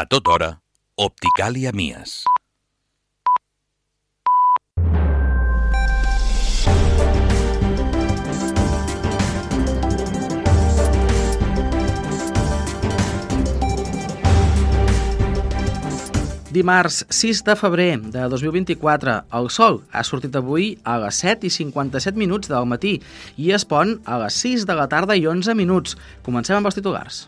A tota hora, Opticàlia Mies. Dimarts 6 de febrer de 2024, el sol ha sortit avui a les 7 i 57 minuts del matí i es pon a les 6 de la tarda i 11 minuts. Comencem amb els titulars.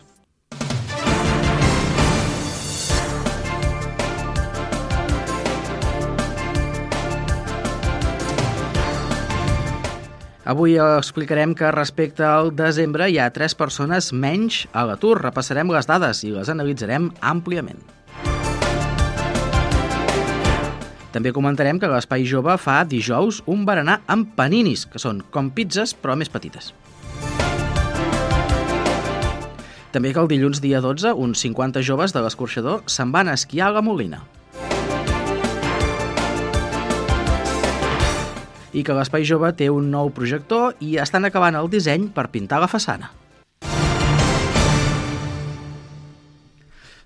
Avui explicarem que respecte al desembre hi ha tres persones menys a l'atur. Repassarem les dades i les analitzarem àmpliament. També comentarem que l'Espai Jove fa dijous un berenar amb paninis, que són com pizzas però més petites. També que el dilluns dia 12, uns 50 joves de l'escorxador se'n van a esquiar a la Molina. I que l'Espai Jove té un nou projector i estan acabant el disseny per pintar la façana.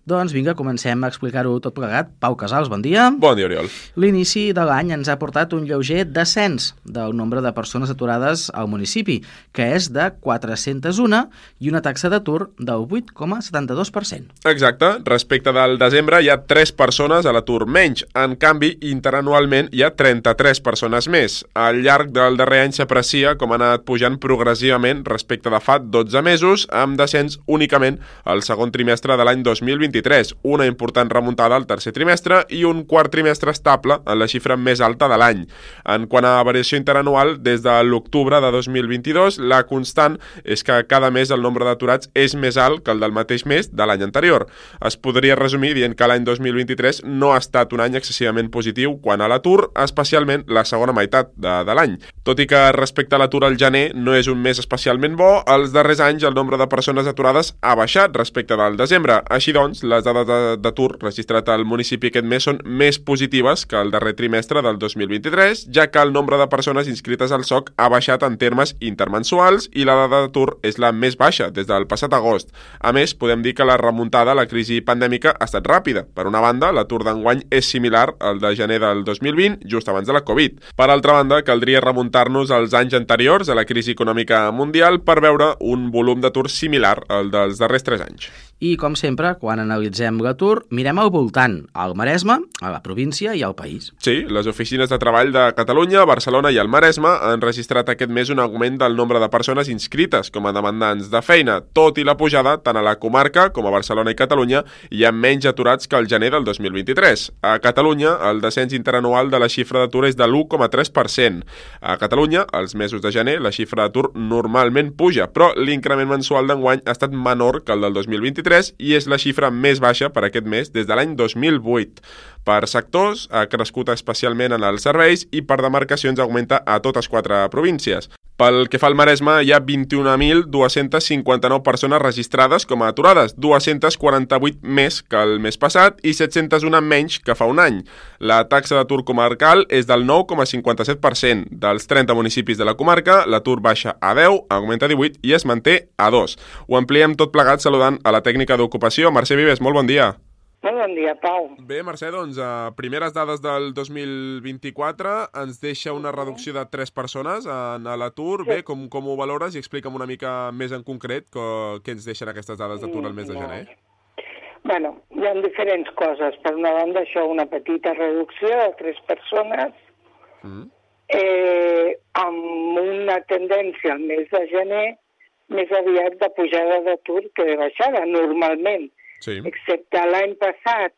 Doncs vinga, comencem a explicar-ho tot plegat. Pau Casals, bon dia. Bon dia, Oriol. L'inici de l'any ens ha portat un lleuger descens del nombre de persones aturades al municipi, que és de 401 i una taxa d'atur del 8,72%. Exacte. Respecte del desembre hi ha 3 persones a l'atur menys. En canvi, interanualment hi ha 33 persones més. Al llarg del darrer any s'aprecia com ha anat pujant progressivament respecte de fa 12 mesos, amb descens únicament al segon trimestre de l'any 2023 2023, una important remuntada al tercer trimestre i un quart trimestre estable en la xifra més alta de l'any. En quant a variació interanual, des de l'octubre de 2022, la constant és que cada mes el nombre d'aturats és més alt que el del mateix mes de l'any anterior. Es podria resumir dient que l'any 2023 no ha estat un any excessivament positiu quan a l'atur, especialment la segona meitat de, de l'any. Tot i que respecte a l'atur al gener no és un mes especialment bo, els darrers anys el nombre de persones aturades ha baixat respecte del desembre. Així doncs, les dades d'atur registrat al municipi aquest mes són més positives que el darrer trimestre del 2023, ja que el nombre de persones inscrites al SOC ha baixat en termes intermensuals i la dada d'atur és la més baixa des del passat agost. A més, podem dir que la remuntada a la crisi pandèmica ha estat ràpida. Per una banda, l'atur d'enguany és similar al de gener del 2020, just abans de la Covid. Per altra banda, caldria remuntar-nos als anys anteriors a la crisi econòmica mundial per veure un volum d'atur similar al dels darrers tres anys. I, com sempre, quan analitzem l'atur, mirem al voltant, al Maresme, a la província i al país. Sí, les oficines de treball de Catalunya, Barcelona i el Maresme han registrat aquest mes un augment del nombre de persones inscrites com a demandants de feina. Tot i la pujada, tant a la comarca com a Barcelona i Catalunya, hi ha menys aturats que el gener del 2023. A Catalunya, el descens interanual de la xifra d'atur és de l'1,3%. A Catalunya, als mesos de gener, la xifra d'atur normalment puja, però l'increment mensual d'enguany ha estat menor que el del 2023 2023 i és la xifra més baixa per aquest mes des de l'any 2008. Per sectors, ha crescut especialment en els serveis i per demarcacions augmenta a totes quatre províncies. Pel que fa al Maresme, hi ha 21.259 persones registrades com a aturades, 248 més que el mes passat i 701 menys que fa un any. La taxa d'atur comarcal és del 9,57%. Dels 30 municipis de la comarca, l'atur baixa a 10, augmenta a 18 i es manté a 2. Ho ampliem tot plegat saludant a la tècnica d'ocupació. Mercè Vives, molt bon dia. Molt bon dia, Pau. Bé, Mercè, doncs, a primeres dades del 2024 ens deixa una reducció de 3 persones en l'atur. Sí. Bé, com, com ho valores i explica'm una mica més en concret que, què ens deixen aquestes dades d'atur al mes de gener. Bueno, hi ha diferents coses. Per una banda, això, una petita reducció de 3 persones, mm. eh, amb una tendència al mes de gener més aviat de pujada d'atur que de baixada, normalment sí. excepte l'any passat,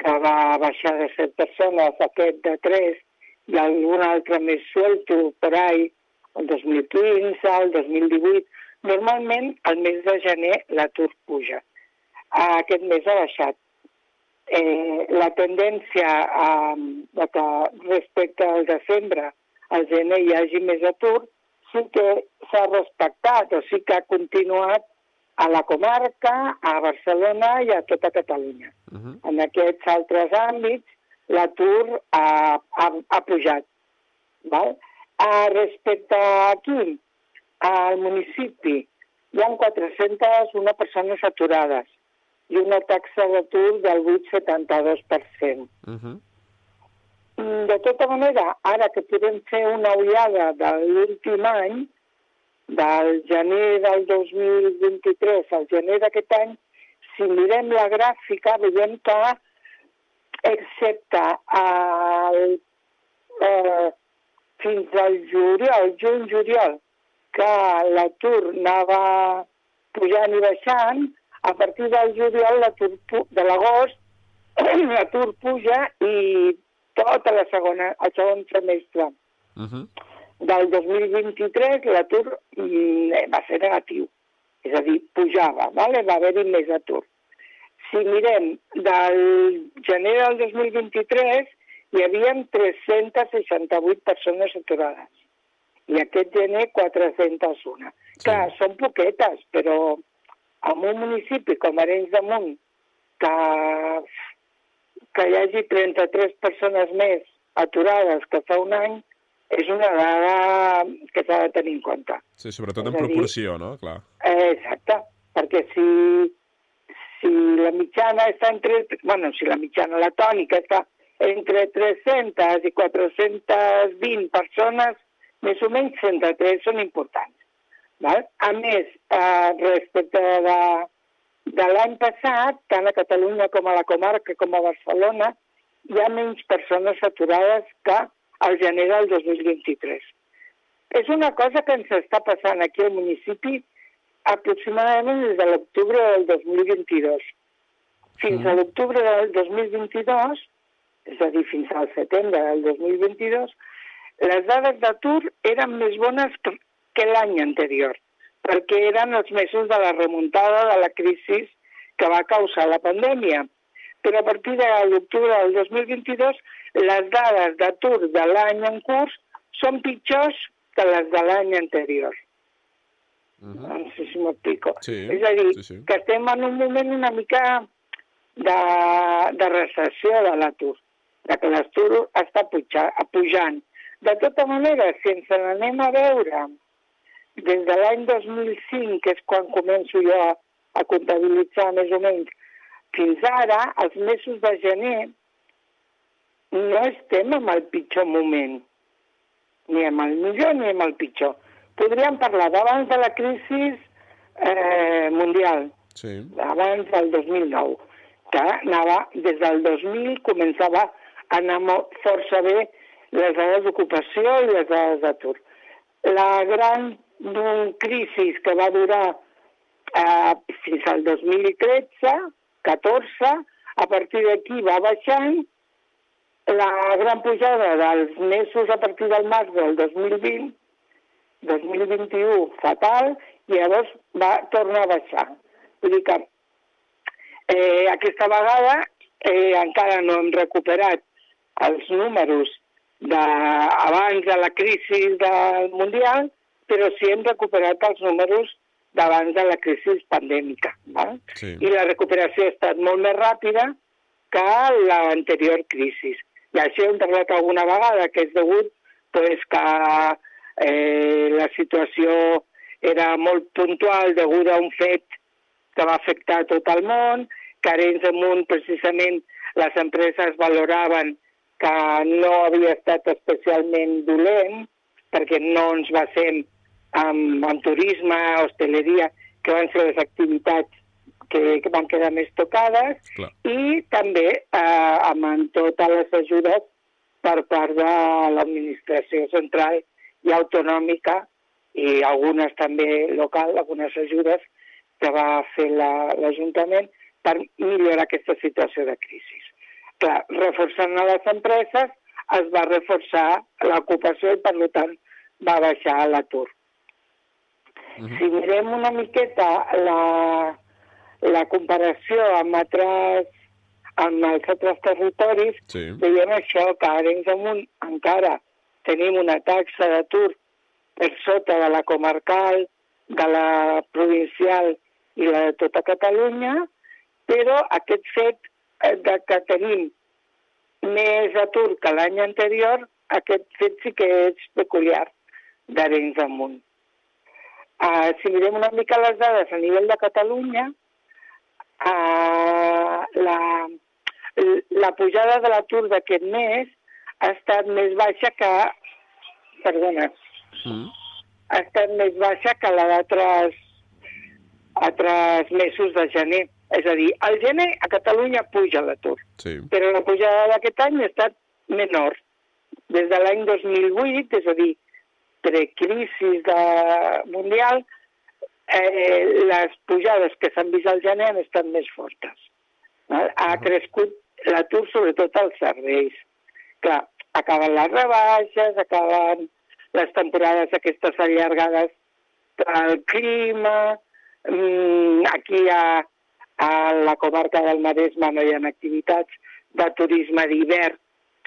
que va baixar de 7 persones, aquest de 3, i algun altre més suelto per ahí, el 2015, el 2018. Normalment, al mes de gener, l'atur puja. Aquest mes ha baixat. Eh, la tendència a, a que respecte al desembre, al gener hi hagi més atur, sí que s'ha respectat, o sí que ha continuat a la comarca, a Barcelona i a tota Catalunya. Uh -huh. En aquests altres àmbits, l'atur ha, ha, ha pujat. Val? A, respecte a aquí, al municipi, hi ha 401 persones aturades. i una taxa d'atur del 8,72%. Uh -huh. De tota manera, ara que podem fer una ullada de l'últim any, del gener del 2023 al gener d'aquest any, si mirem la gràfica veiem que, excepte el, eh, fins al juliol, juny-juliol, que l'atur anava pujant i baixant, a partir del juliol, de l'agost, l'atur puja i tota la segona, el segon trimestre Uh -huh. Del 2023 l'atur mm, va ser negatiu, és a dir, pujava, vale? va haver-hi més atur. Si mirem del gener del 2023 hi havia 368 persones aturades i aquest gener 401. Sí. Clar, són poquetes, però en un municipi com Arenys de Munt, que, que hi hagi 33 persones més aturades que fa un any, és una dada que s'ha de tenir en compte. Sí, sobretot És en a dir- proporció, no? Clar. Eh, exacte, perquè si, si la mitjana està entre... bueno, si la mitjana, la tònica està entre 300 i 420 persones, més o menys 103 són importants. Val? A més, eh, respecte de, de l'any passat, tant a Catalunya com a la comarca com a Barcelona, hi ha menys persones aturades que al gener del 2023. És una cosa que ens està passant aquí al municipi aproximadament des de l'octubre del 2022. Fins a l'octubre del 2022, és a dir, fins al setembre del 2022, les dades d'atur eren més bones que, que l'any anterior, perquè eren els mesos de la remuntada de la crisi que va causar la pandèmia. Però a partir de l'octubre del 2022, les dades d'atur de l'any en curs són pitjors que les de l'any anterior. Uh -huh. No sé si m'explico. Sí, És a dir, sí, sí. que estem en un moment una mica de, de recessió de l'atur, de que l'atur està puja, pujant. De tota manera, si ens n'anem a veure des de l'any 2005, que és quan començo jo a, a comptabilitzar més o menys, fins ara, els mesos de gener, no estem en el pitjor moment, ni en el millor ni en el pitjor. Podríem parlar d'abans de la crisi eh, mundial, Sí. abans del 2009, que anava, des del 2000 començava a anar força bé les dades d'ocupació i les dades d'atur. La gran crisi que va durar eh, fins al 2013, 14, a partir d'aquí va baixant, la gran pujada dels mesos a partir del març del 2020, 2021 fatal, i llavors va tornar a baixar. Vull dir que eh, aquesta vegada eh, encara no hem recuperat els números d'abans de la crisi del Mundial, però sí hem recuperat els números d'abans de la crisi pandèmica. Val? Sí. I la recuperació ha estat molt més ràpida que l'anterior crisi. I això hem parlat alguna vegada, que és degut pues, que eh, la situació era molt puntual degut a un fet que va afectar tot el món, que Arenys de Munt, precisament, les empreses valoraven que no havia estat especialment dolent, perquè no ens basem en, en turisme, hostaleria, que van ser les activitats que, van quedar més tocades, Clar. i també eh, amb totes les ajudes per part de l'administració central i autonòmica i algunes també local, algunes ajudes que va fer la- l'Ajuntament per millorar aquesta situació de crisi. Clar, reforçant a les empreses es va reforçar l'ocupació i, per tant, va baixar l'atur. Si mirem una miqueta la, la comparació amb altres amb els altres territoris, Sí. veiem això, que Arenys de Munt encara tenim una taxa d'atur per sota de la comarcal, de la provincial i la de tota Catalunya, però aquest fet eh, de que tenim més atur que l'any anterior, aquest fet sí que és peculiar d'Arenys de Munt. Uh, si mirem una mica les dades a nivell de Catalunya, uh, la, la pujada de l'atur d'aquest mes ha estat més baixa que... Perdona. Mm. Ha estat més baixa que la d'altres altres mesos de gener. És a dir, al gener a Catalunya puja l'atur, Sí. però la pujada d'aquest any ha estat menor. Des de l'any 2008, és a dir, precrisis de mundial, eh, les pujades que s'han vist al gener han estat més fortes. Val? Ha crescut l'atur sobretot als serveis. Clar, acaben les rebaixes, acaben les temporades aquestes allargades del clima, mm, aquí a, a la comarca del Maresme no hi ha activitats de turisme d'hivern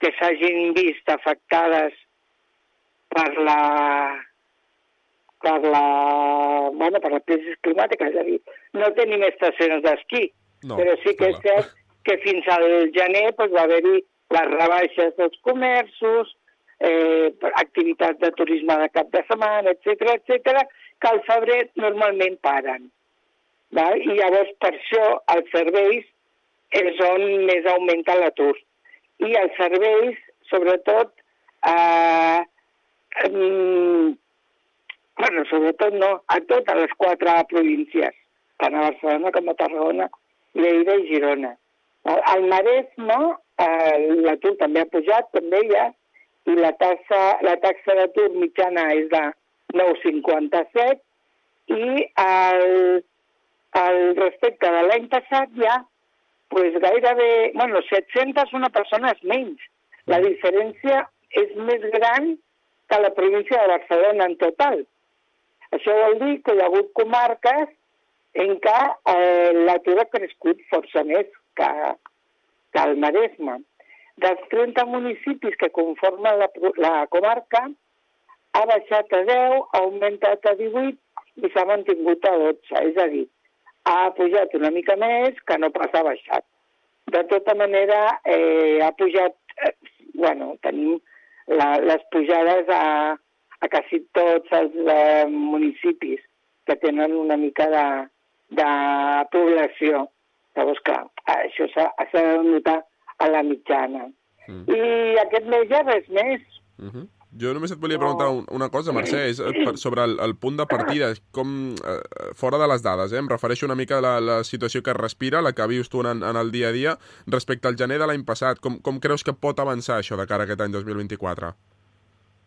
que s'hagin vist afectades per la per la, bueno, per la crisi climàtica, és a dir, no tenim estacions d'esquí, No, però sí que és cert que fins al gener pues, va haver-hi les rebaixes dels comerços, eh, activitats de turisme de cap de setmana, etc etc, que al febrer normalment paren. Val? I llavors per això els serveis és on més augmenta l'atur. I els serveis, sobretot, eh, em, bueno, sobretot no, a totes les quatre províncies, tant a Barcelona com a Tarragona, Lleida i Girona. Al Maresme eh, l'atur també ha pujat, com deia, i la taxa, la taxa d'atur mitjana és de 9,57 i el, el respecte de l'any passat ja pues gairebé, bueno, 700 una persones menys. La diferència és més gran que la província de Barcelona en total. Això vol dir que hi ha hagut comarques en què eh, l'atur ha crescut força més que, que el Maresme. Dels 30 municipis que conformen la, la comarca, ha baixat a 10, ha augmentat a 18 i s'ha mantingut a 12. És a dir, ha pujat una mica més que no pas ha baixat. De tota manera, eh, ha pujat, eh, bueno, tenim la, les pujades a, a quasi tots els eh, municipis que tenen una mica de, de població. Llavors, clar, això s'ha de notar a la mitjana. Mm. I aquest mes ja res més. Uh -huh. Jo només et volia preguntar un- una cosa, Mercè, és eh, per- sobre el, el punt de partida, com, eh, fora de les dades, eh, em refereixo una mica a la, la situació que es respira, la que vius tu en, en el dia a dia, respecte al gener de l'any passat. Com, com creus que pot avançar això de cara a aquest any 2024?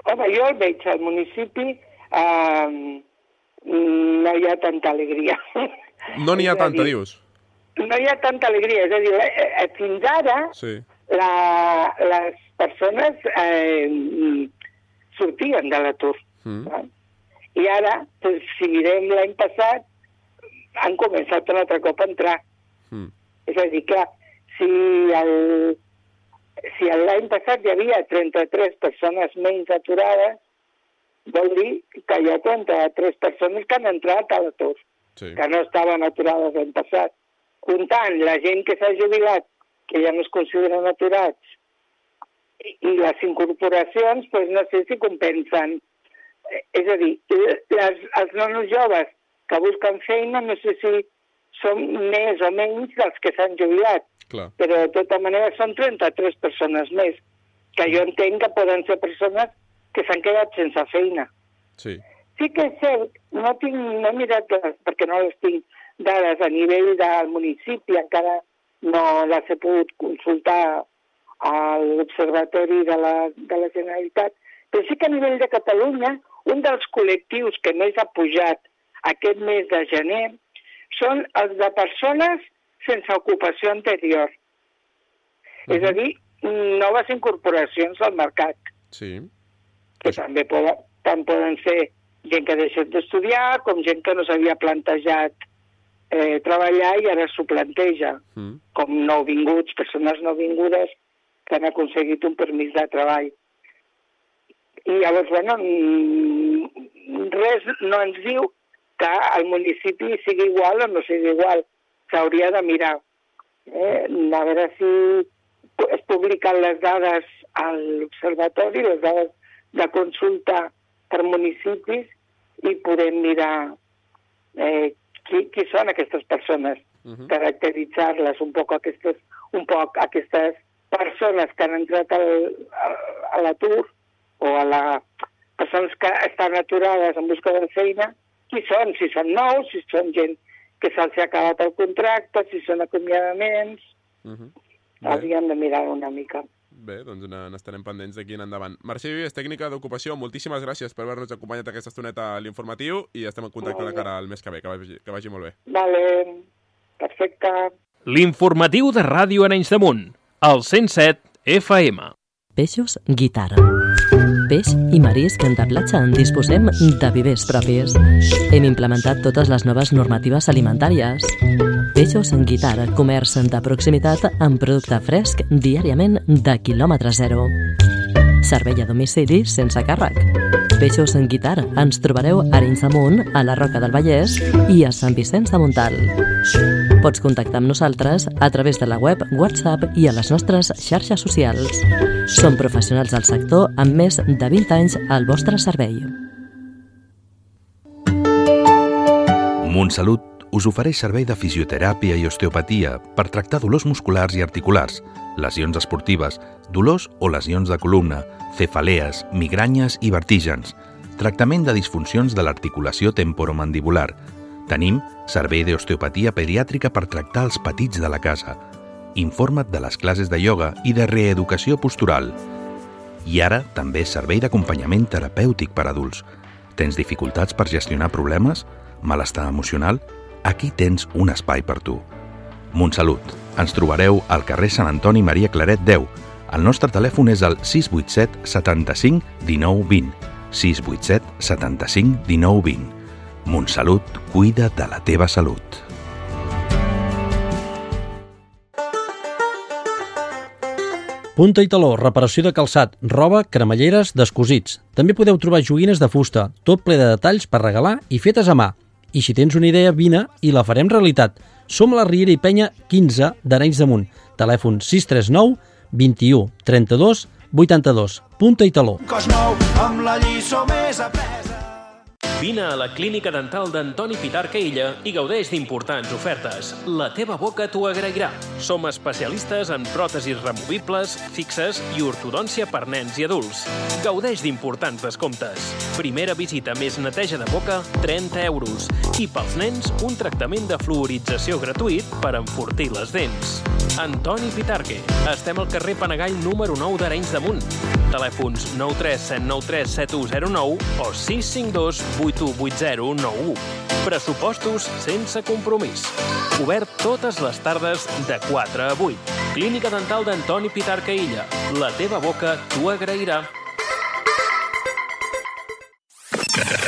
Home, jo el veig al municipi, eh, no hi ha tanta alegria. No n'hi ha tanta, dir, dius? No hi ha tanta alegria, és a dir, eh, eh, fins ara Sí. la, les persones eh, sortien de l'atur. Mm. I ara, doncs, si mirem l'any passat, han començat un altre cop a entrar. Mm. És a dir, clar, si el, si l'any passat hi havia 33 persones menys aturades, vol dir que hi ha 33 persones que han entrat a l'atur, Sí. que no estaven aturades l'any passat. Comptant la gent que s'ha jubilat, que ja no es consideren aturats, i, les incorporacions, doncs no sé si compensen. Eh, És a dir, les, els nonos joves que busquen feina, no sé si són més o menys dels que s'han jubilat, Clar. però de tota manera són 33 persones més, que jo entenc que poden ser persones que s'han quedat sense feina. Sí. Sí que és cert, no, tinc, no he mirat les, perquè no les tinc dades a nivell del municipi, encara no les he pogut consultar a l'Observatori de, la, de la Generalitat, però sí que a nivell de Catalunya un dels col·lectius que més ha pujat aquest mes de gener són els de persones sense ocupació anterior. És a dir, noves incorporacions al mercat Sí. que també poden, tant poden ser gent que ha deixat d'estudiar com gent que no s'havia plantejat eh, treballar i ara s'ho planteja, Mm. com nouvinguts, persones nouvingudes que han aconseguit un permís de treball. I llavors, bueno, res no ens diu que el municipi sigui igual o no sigui igual. S'hauria de mirar. Eh? A veure si es publiquen les dades a l'observatori, les dades de consulta per municipis i podem mirar eh, qui, qui són aquestes persones -huh. caracteritzar-les un poc aquestes, un poc aquestes persones que han entrat al, a, a l'atur o a la persones que estan aturades en busca de feina, qui són, si són nous, si són gent que se'ls ha acabat el contracte, si són acomiadaments, Uh -huh. hauríem de mirar una mica. Bé, doncs n'estarem pendents d'aquí en endavant. Mercè Vives, tècnica d'ocupació, moltíssimes gràcies per haver-nos acompanyat aquesta estoneta a l'informatiu i estem en contacte de cara al mes que ve, que vagi, que vagi molt bé. Vale, perfecte. L'informatiu de Ràdio Arenys de Munt, el 107 FM. Peixos Guitarra. Peix i marisc de platja en disposem de vivers propis. Hem implementat totes les noves normatives alimentàries. Peixos en guitarra, comerç de proximitat amb producte fresc diàriament de quilòmetre zero. Servei a domicili sense càrrec. Peixos en guitarra. Ens trobareu a Arenys de Munt, a la Roca del Vallès i a Sant Vicenç de Montal. Pots contactar amb nosaltres a través de la web, WhatsApp i a les nostres xarxes socials. Som professionals del sector amb més de 20 anys al vostre servei. Montsalut us ofereix servei de fisioteràpia i osteopatia per tractar dolors musculars i articulars, lesions esportives, dolors o lesions de columna, cefalees, migranyes i vertígens, tractament de disfuncions de l'articulació temporomandibular. Tenim servei d'osteopatia pediàtrica per tractar els petits de la casa. Informa't de les classes de ioga i de reeducació postural. I ara també servei d'acompanyament terapèutic per adults. Tens dificultats per gestionar problemes? Malestar emocional? Aquí tens un espai per tu. Montsalut. Ens trobareu al carrer Sant Antoni Maria Claret 10. El nostre telèfon és el 687 75 19 20. 687 75 19 20. Montsalut cuida de la teva salut. Punta i taló, reparació de calçat, roba, cremalleres, descosits. També podeu trobar joguines de fusta, tot ple de detalls per regalar i fetes a mà. I si tens una idea, vine i la farem realitat. Som a la Riera i Penya 15 d'Arenys de Munt. Telèfon 639 21 32 82. Punta i taló. cos nou amb la lliçó més apresa. Vine a la Clínica Dental d'Antoni Pitarca Illa i gaudeix d'importants ofertes. La teva boca t'ho agrairà. Som especialistes en pròtesis removibles, fixes i ortodòncia per nens i adults. Gaudeix d'importants descomptes. Primera visita més neteja de boca, 30 euros. I pels nens, un tractament de fluorització gratuït per enfortir les dents. Antoni Pitarque. Estem al carrer Panagall número 9 d'Arenys de Munt. Telèfons 93793 7109 o 652 818091. Pressupostos sense compromís. Obert totes les tardes de 4 a 8. Clínica Dental d'Antoni Pitarca Illa. La teva boca t'ho agrairà.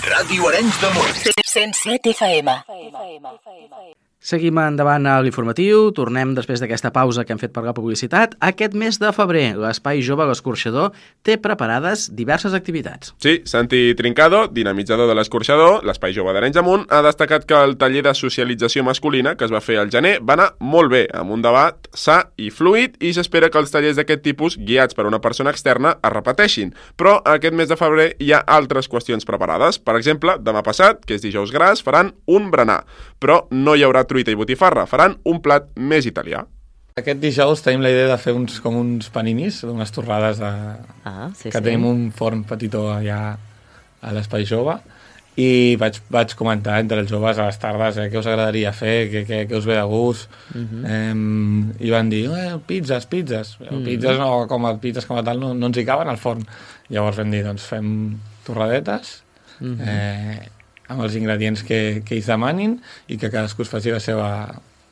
Ràdio Arenys de Munt. 107 FM. Seguim endavant a l'informatiu, tornem després d'aquesta pausa que hem fet per la publicitat. Aquest mes de febrer, l'Espai Jove L'Escorxador té preparades diverses activitats. Sí, Santi Trincado, dinamitzador de l'escorxador, l'Espai Jove d'Arenys Amunt, ha destacat que el taller de socialització masculina que es va fer al gener va anar molt bé, amb un debat sa i fluid, i s'espera que els tallers d'aquest tipus, guiats per una persona externa, es repeteixin. Però aquest mes de febrer hi ha altres qüestions preparades. Per exemple, demà passat, que és dijous gras, faran un berenar, però no hi haurà truita i botifarra, faran un plat més italià. Aquest dijous tenim la idea de fer uns, com uns paninis, unes torrades de, Ah, sí, que sí. tenim un forn petitó allà a l'Espai Jove i vaig, vaig comentar entre els joves a les tardes eh, què us agradaria fer, què, què, què us ve de gust Mhm. eh, i van dir, eh, pizzas, pizzas Mhm. pizzas no, com a pizzas com a tal no, no ens hi caben al forn llavors vam dir, doncs fem torradetes Mhm. eh, amb els ingredients que, que ells demanin i que cadascú es faci la seva,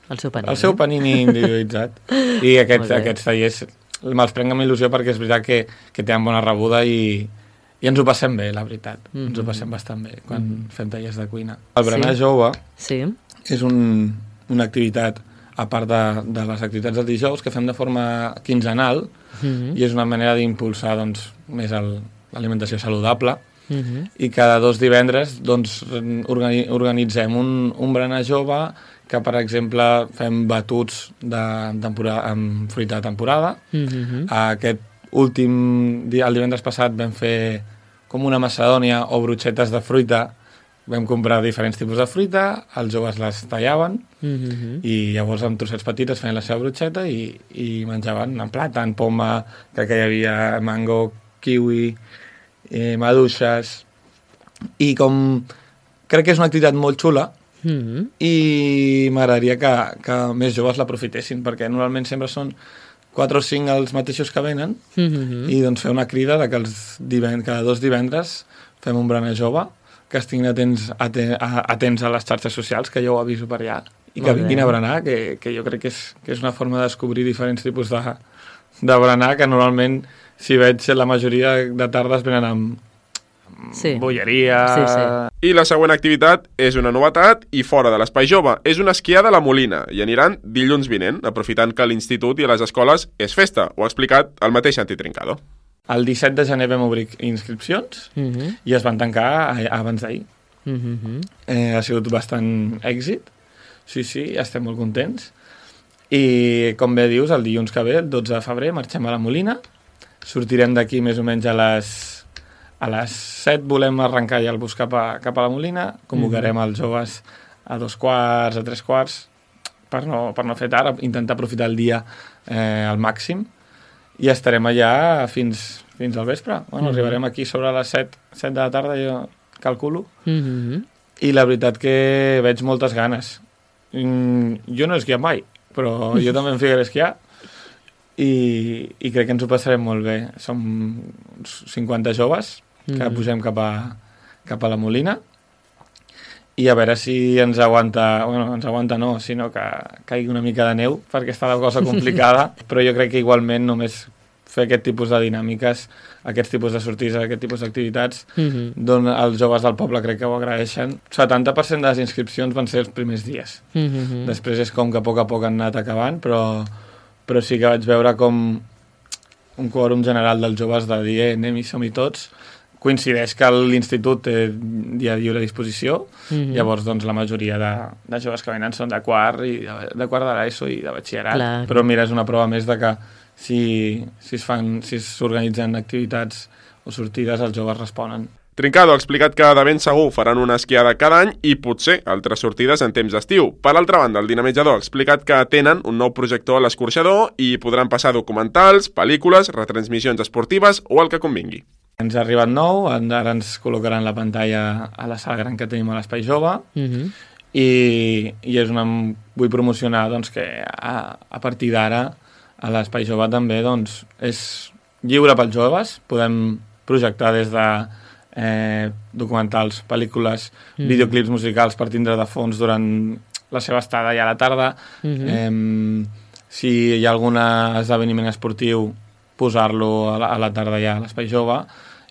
El seu panini. el seu panini individualitzat. I aquests, aquests tallers me'ls prenc amb il·lusió perquè és veritat que, que tenen bona rebuda i, i ens ho passem bé, la veritat. Mm -hmm. Ens ho passem bastant bé quan mm -hmm. fem tallers de cuina. El berenar Sí. jove Sí. és un, una activitat, a part de, de les activitats del dijous, que fem de forma quinzenal Mhm. i és una manera d'impulsar doncs, més l'alimentació saludable Mhm. i cada dos divendres doncs, organi organitzem un, un berenar jove que, per exemple, fem batuts de temporada, amb fruita de temporada. Mhm. Aquest últim dia, el divendres passat, vam fer com una macedònia o brutxetes de fruita vam comprar diferents tipus de fruita, els joves les tallaven Mm -hmm. i llavors amb trossets petits es feien la seva brutxeta i, i menjaven en plàtan, poma, crec que hi havia mango, kiwi, eh, maduixes... I com crec que és una activitat molt xula, Mm -hmm. i m'agradaria que, que més joves l'aprofitessin, perquè normalment sempre són 4 o 5 els mateixos que venen, Mm -hmm. i doncs fer una crida de que els divend cada dos divendres fem un berenar jove, que estiguin atents, aten, atents a les xarxes socials, que jo ho aviso per allà, i que vinguin a berenar, que, que jo crec que és, que és una forma de descobrir diferents tipus de, de berenar, que normalment, si veig, la majoria de tardes venen amb, Sí. bolleria... Sí, sí. I la següent activitat és una novetat i fora de l'Espai Jove. És una esquiada a la Molina i aniran dilluns vinent, aprofitant que l'institut i les escoles és festa. Ho ha explicat el mateix Santi Trincado. El 17 de gener vam obrir inscripcions Mm -hmm. i es van tancar abans d'ahir. Mm -hmm. Eh, ha sigut bastant èxit. Sí, sí, estem molt contents. I, com bé dius, el dilluns que ve, el 12 de febrer, marxem a la Molina. Sortirem d'aquí més o menys a les a les 7 volem arrencar ja el bus cap a, cap a la Molina, convocarem els joves a dos quarts, a tres quarts, per no, per no fer tard, intentar aprofitar el dia eh, al màxim, i estarem allà fins, fins al vespre. Bueno, arribarem aquí sobre les 7, 7 de la tarda, jo calculo, Mm -hmm. i la veritat que veig moltes ganes. Mm, jo no he esquiat mai, però jo també em ficaré a esquiar i, i crec que ens ho passarem molt bé. Som uns 50 joves que Mhm. pugem cap a, cap a la Molina i a veure si ens aguanta, bueno, ens aguanta no, sinó que caigui una mica de neu, perquè està la cosa complicada, però jo crec que igualment només fer aquest tipus de dinàmiques, aquests tipus de sortides, aquest tipus d'activitats, Mm -hmm. doncs els joves del poble crec que ho agraeixen. 70% de les inscripcions van ser els primers dies. Mm -hmm. Després és com que a poc a poc han anat acabant, però, però sí que vaig veure com un quòrum general dels joves de dir, eh, anem i som-hi tots, coincideix que l'institut té dia de lliure disposició, Mhm. llavors doncs la majoria de, de joves que venen són de quart, i de, de quart de l'ESO i de batxillerat, Clar. però mira, és una prova més de que si, si es fan, si s'organitzen activitats o sortides, els joves responen. Trincado ha explicat que de ben segur faran una esquiada cada any i potser altres sortides en temps d'estiu. Per l'altra banda, el dinamitzador ha explicat que tenen un nou projector a l'escorxador i podran passar documentals, pel·lícules, retransmissions esportives o el que convingui. Ens ha arribat nou, ara ens col·locaran la pantalla a la sala gran que tenim a l'Espai Jove Mm -hmm. i, i és una, vull promocionar doncs, que a, a partir d'ara a l'Espai Jove també doncs, és lliure pels joves, podem projectar des de eh, documentals, pel·lícules, Mm. mm. videoclips musicals per tindre de fons durant la seva estada ja a la tarda. Mhm. eh, si hi ha algun esdeveniment esportiu, posar-lo a, la, a la tarda ja a l'Espai Jove.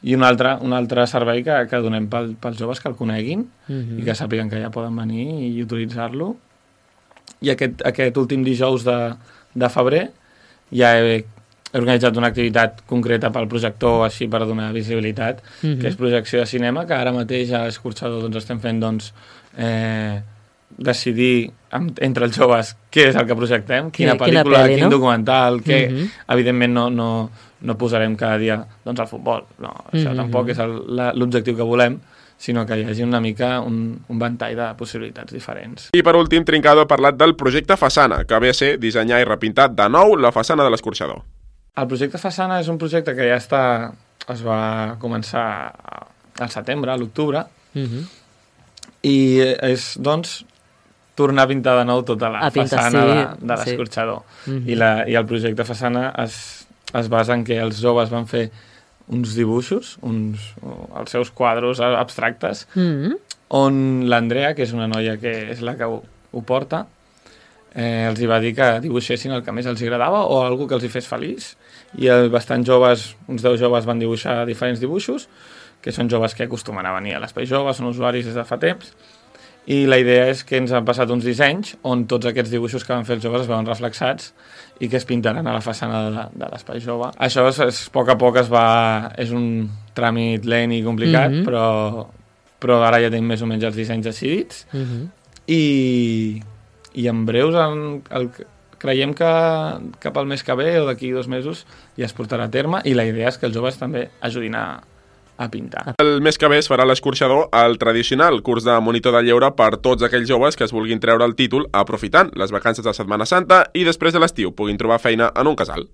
I un altre, un altre servei que, que donem pel, pels joves que el coneguin Mhm. i que sàpiguen que ja poden venir i utilitzar-lo. I aquest, aquest últim dijous de, de febrer ja he, he organitzat una activitat concreta pel projector, així per donar visibilitat, Mhm. que és projecció de cinema, que ara mateix a l'Escorxador doncs, estem fent doncs, eh, decidir amb, entre els joves què és el que projectem, quina Quina- quina pel·lícula, pel·li, quin no? documental, que Mhm. evidentment no, no, no posarem cada dia doncs, el futbol, no, això Mhm. tampoc és l'objectiu que volem, sinó que hi hagi una mica un, un ventall de possibilitats diferents. I per últim, Trincado ha parlat del projecte Façana, que ve a ser dissenyar i repintar de nou la façana de l'escorxador. El projecte Façana és un projecte que ja està, es va començar al setembre, a l'octubre, Mm -hmm. i és, doncs, tornar a pintar de nou tota la A pintar, façana sí, de, de sí. l'escorxador. Mhm. I, la, I el projecte Façana es, es basa en que els joves van fer uns dibuixos, uns, els seus quadros abstractes, Mm -hmm. on l'Andrea, que és una noia que és la que ho, ho porta, eh, els hi va dir que dibuixessin el que més els agradava o algú que els hi fes feliç. I el, bastant joves, uns 10 joves van dibuixar diferents dibuixos, que són joves que acostumen a venir a l'Espai Jove, són usuaris des de fa temps, i la idea és que ens han passat uns dissenys on tots aquests dibuixos que van fer els joves es veuen reflexats i que es pintaran a la façana de, de l'Espai Jove. Això és, és, a poc a poc es va... és un tràmit lent i complicat, Mhm. però, però ara ja tenim més o menys els dissenys decidits Mm -hmm. i, i en breus el, el, creiem que cap al mes que ve o d'aquí dos mesos ja es portarà a terme i la idea és que els joves també ajudin a, a pintar. El mes que ve es farà l'escorxador el tradicional curs de monitor de lleure per tots aquells joves que es vulguin treure el títol aprofitant les vacances de Setmana Santa i després de l'estiu puguin trobar feina en un casal.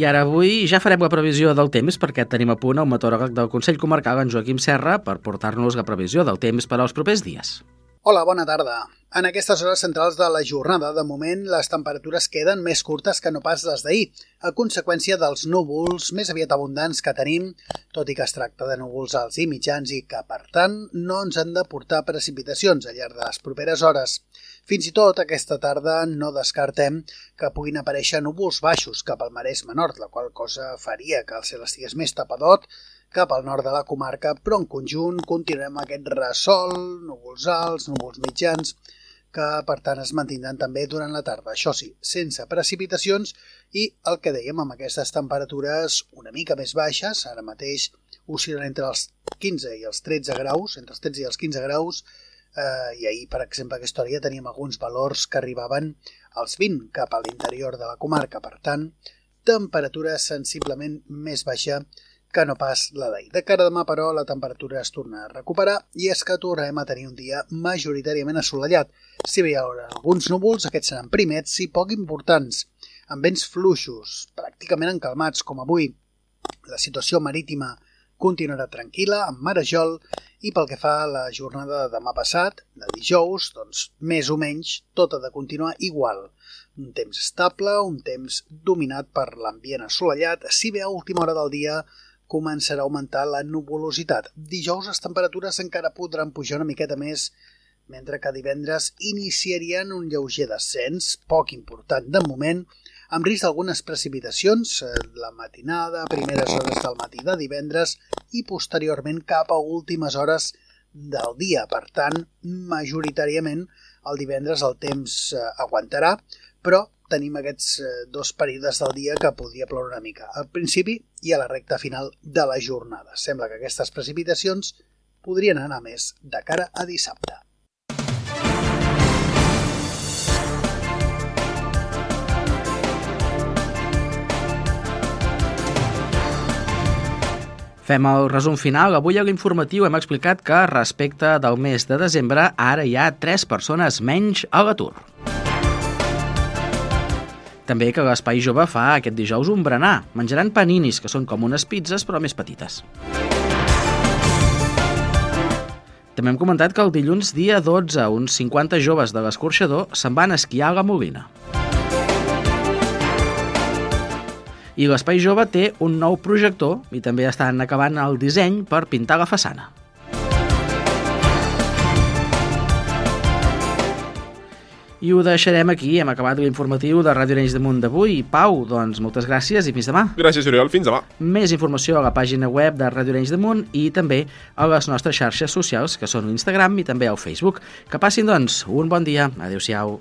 I ara avui ja farem la previsió del temps perquè tenim a punt el meteoròleg del Consell Comarcal, en Joaquim Serra, per portar-nos la previsió del temps per als propers dies. Hola, bona tarda. En aquestes hores centrals de la jornada, de moment, les temperatures queden més curtes que no pas les d'ahir, a conseqüència dels núvols més aviat abundants que tenim, tot i que es tracta de núvols alts i mitjans i que, per tant, no ens han de portar precipitacions al llarg de les properes hores. Fins i tot aquesta tarda no descartem que puguin aparèixer núvols baixos cap al Maresme Nord, la qual cosa faria que el cel estigués més tapadot cap al nord de la comarca, però en conjunt continuem aquest ressol, núvols alts, núvols mitjans, que per tant es mantindran també durant la tarda. Això sí, sense precipitacions i el que dèiem amb aquestes temperatures una mica més baixes, ara mateix oscil·len entre els 15 i els 13 graus, entre els 13 i els 15 graus, eh, i ahir, per exemple, a aquesta hora ja teníem alguns valors que arribaven als 20 cap a l'interior de la comarca, per tant, temperatura sensiblement més baixa que no pas la d'ahir. De cara a demà, però, la temperatura es torna a recuperar i és que tornarem a tenir un dia majoritàriament assolellat. Si hi haurà alguns núvols, aquests seran primets i poc importants, amb vents fluixos, pràcticament encalmats, com avui. La situació marítima continuarà tranquil·la, amb marejol, i pel que fa a la jornada de demà passat, de dijous, doncs més o menys tot ha de continuar igual. Un temps estable, un temps dominat per l'ambient assolellat, si bé a última hora del dia començarà a augmentar la nuvolositat. Dijous les temperatures encara podran pujar una miqueta més, mentre que divendres iniciarien un lleuger descens, poc important de moment, amb risc d'algunes precipitacions eh, la matinada, primeres hores del matí de divendres i posteriorment cap a últimes hores del dia. Per tant, majoritàriament el divendres el temps eh, aguantarà, però tenim aquests eh, dos períodes del dia que podria ploure una mica, al principi i a la recta final de la jornada. Sembla que aquestes precipitacions podrien anar més de cara a dissabte. Fem el resum final. Avui a l'informatiu hem explicat que respecte del mes de desembre ara hi ha 3 persones menys a l'atur. També que l'Espai Jove fa aquest dijous un berenar. Menjaran paninis, que són com unes pizzas però més petites. També hem comentat que el dilluns dia 12 uns 50 joves de l'escorxador se'n van esquiar a la Molina. I l'Espai Jove té un nou projector i també estan acabant el disseny per pintar la façana. I ho deixarem aquí. Hem acabat l'informatiu de Ràdio Arenys de Munt d'avui. Pau, doncs moltes gràcies i fins demà. Gràcies, Oriol. Fins demà. Més informació a la pàgina web de Ràdio Arenys de Munt i també a les nostres xarxes socials, que són l'Instagram i també al Facebook. Que passin, doncs, un bon dia. Adéu-siau.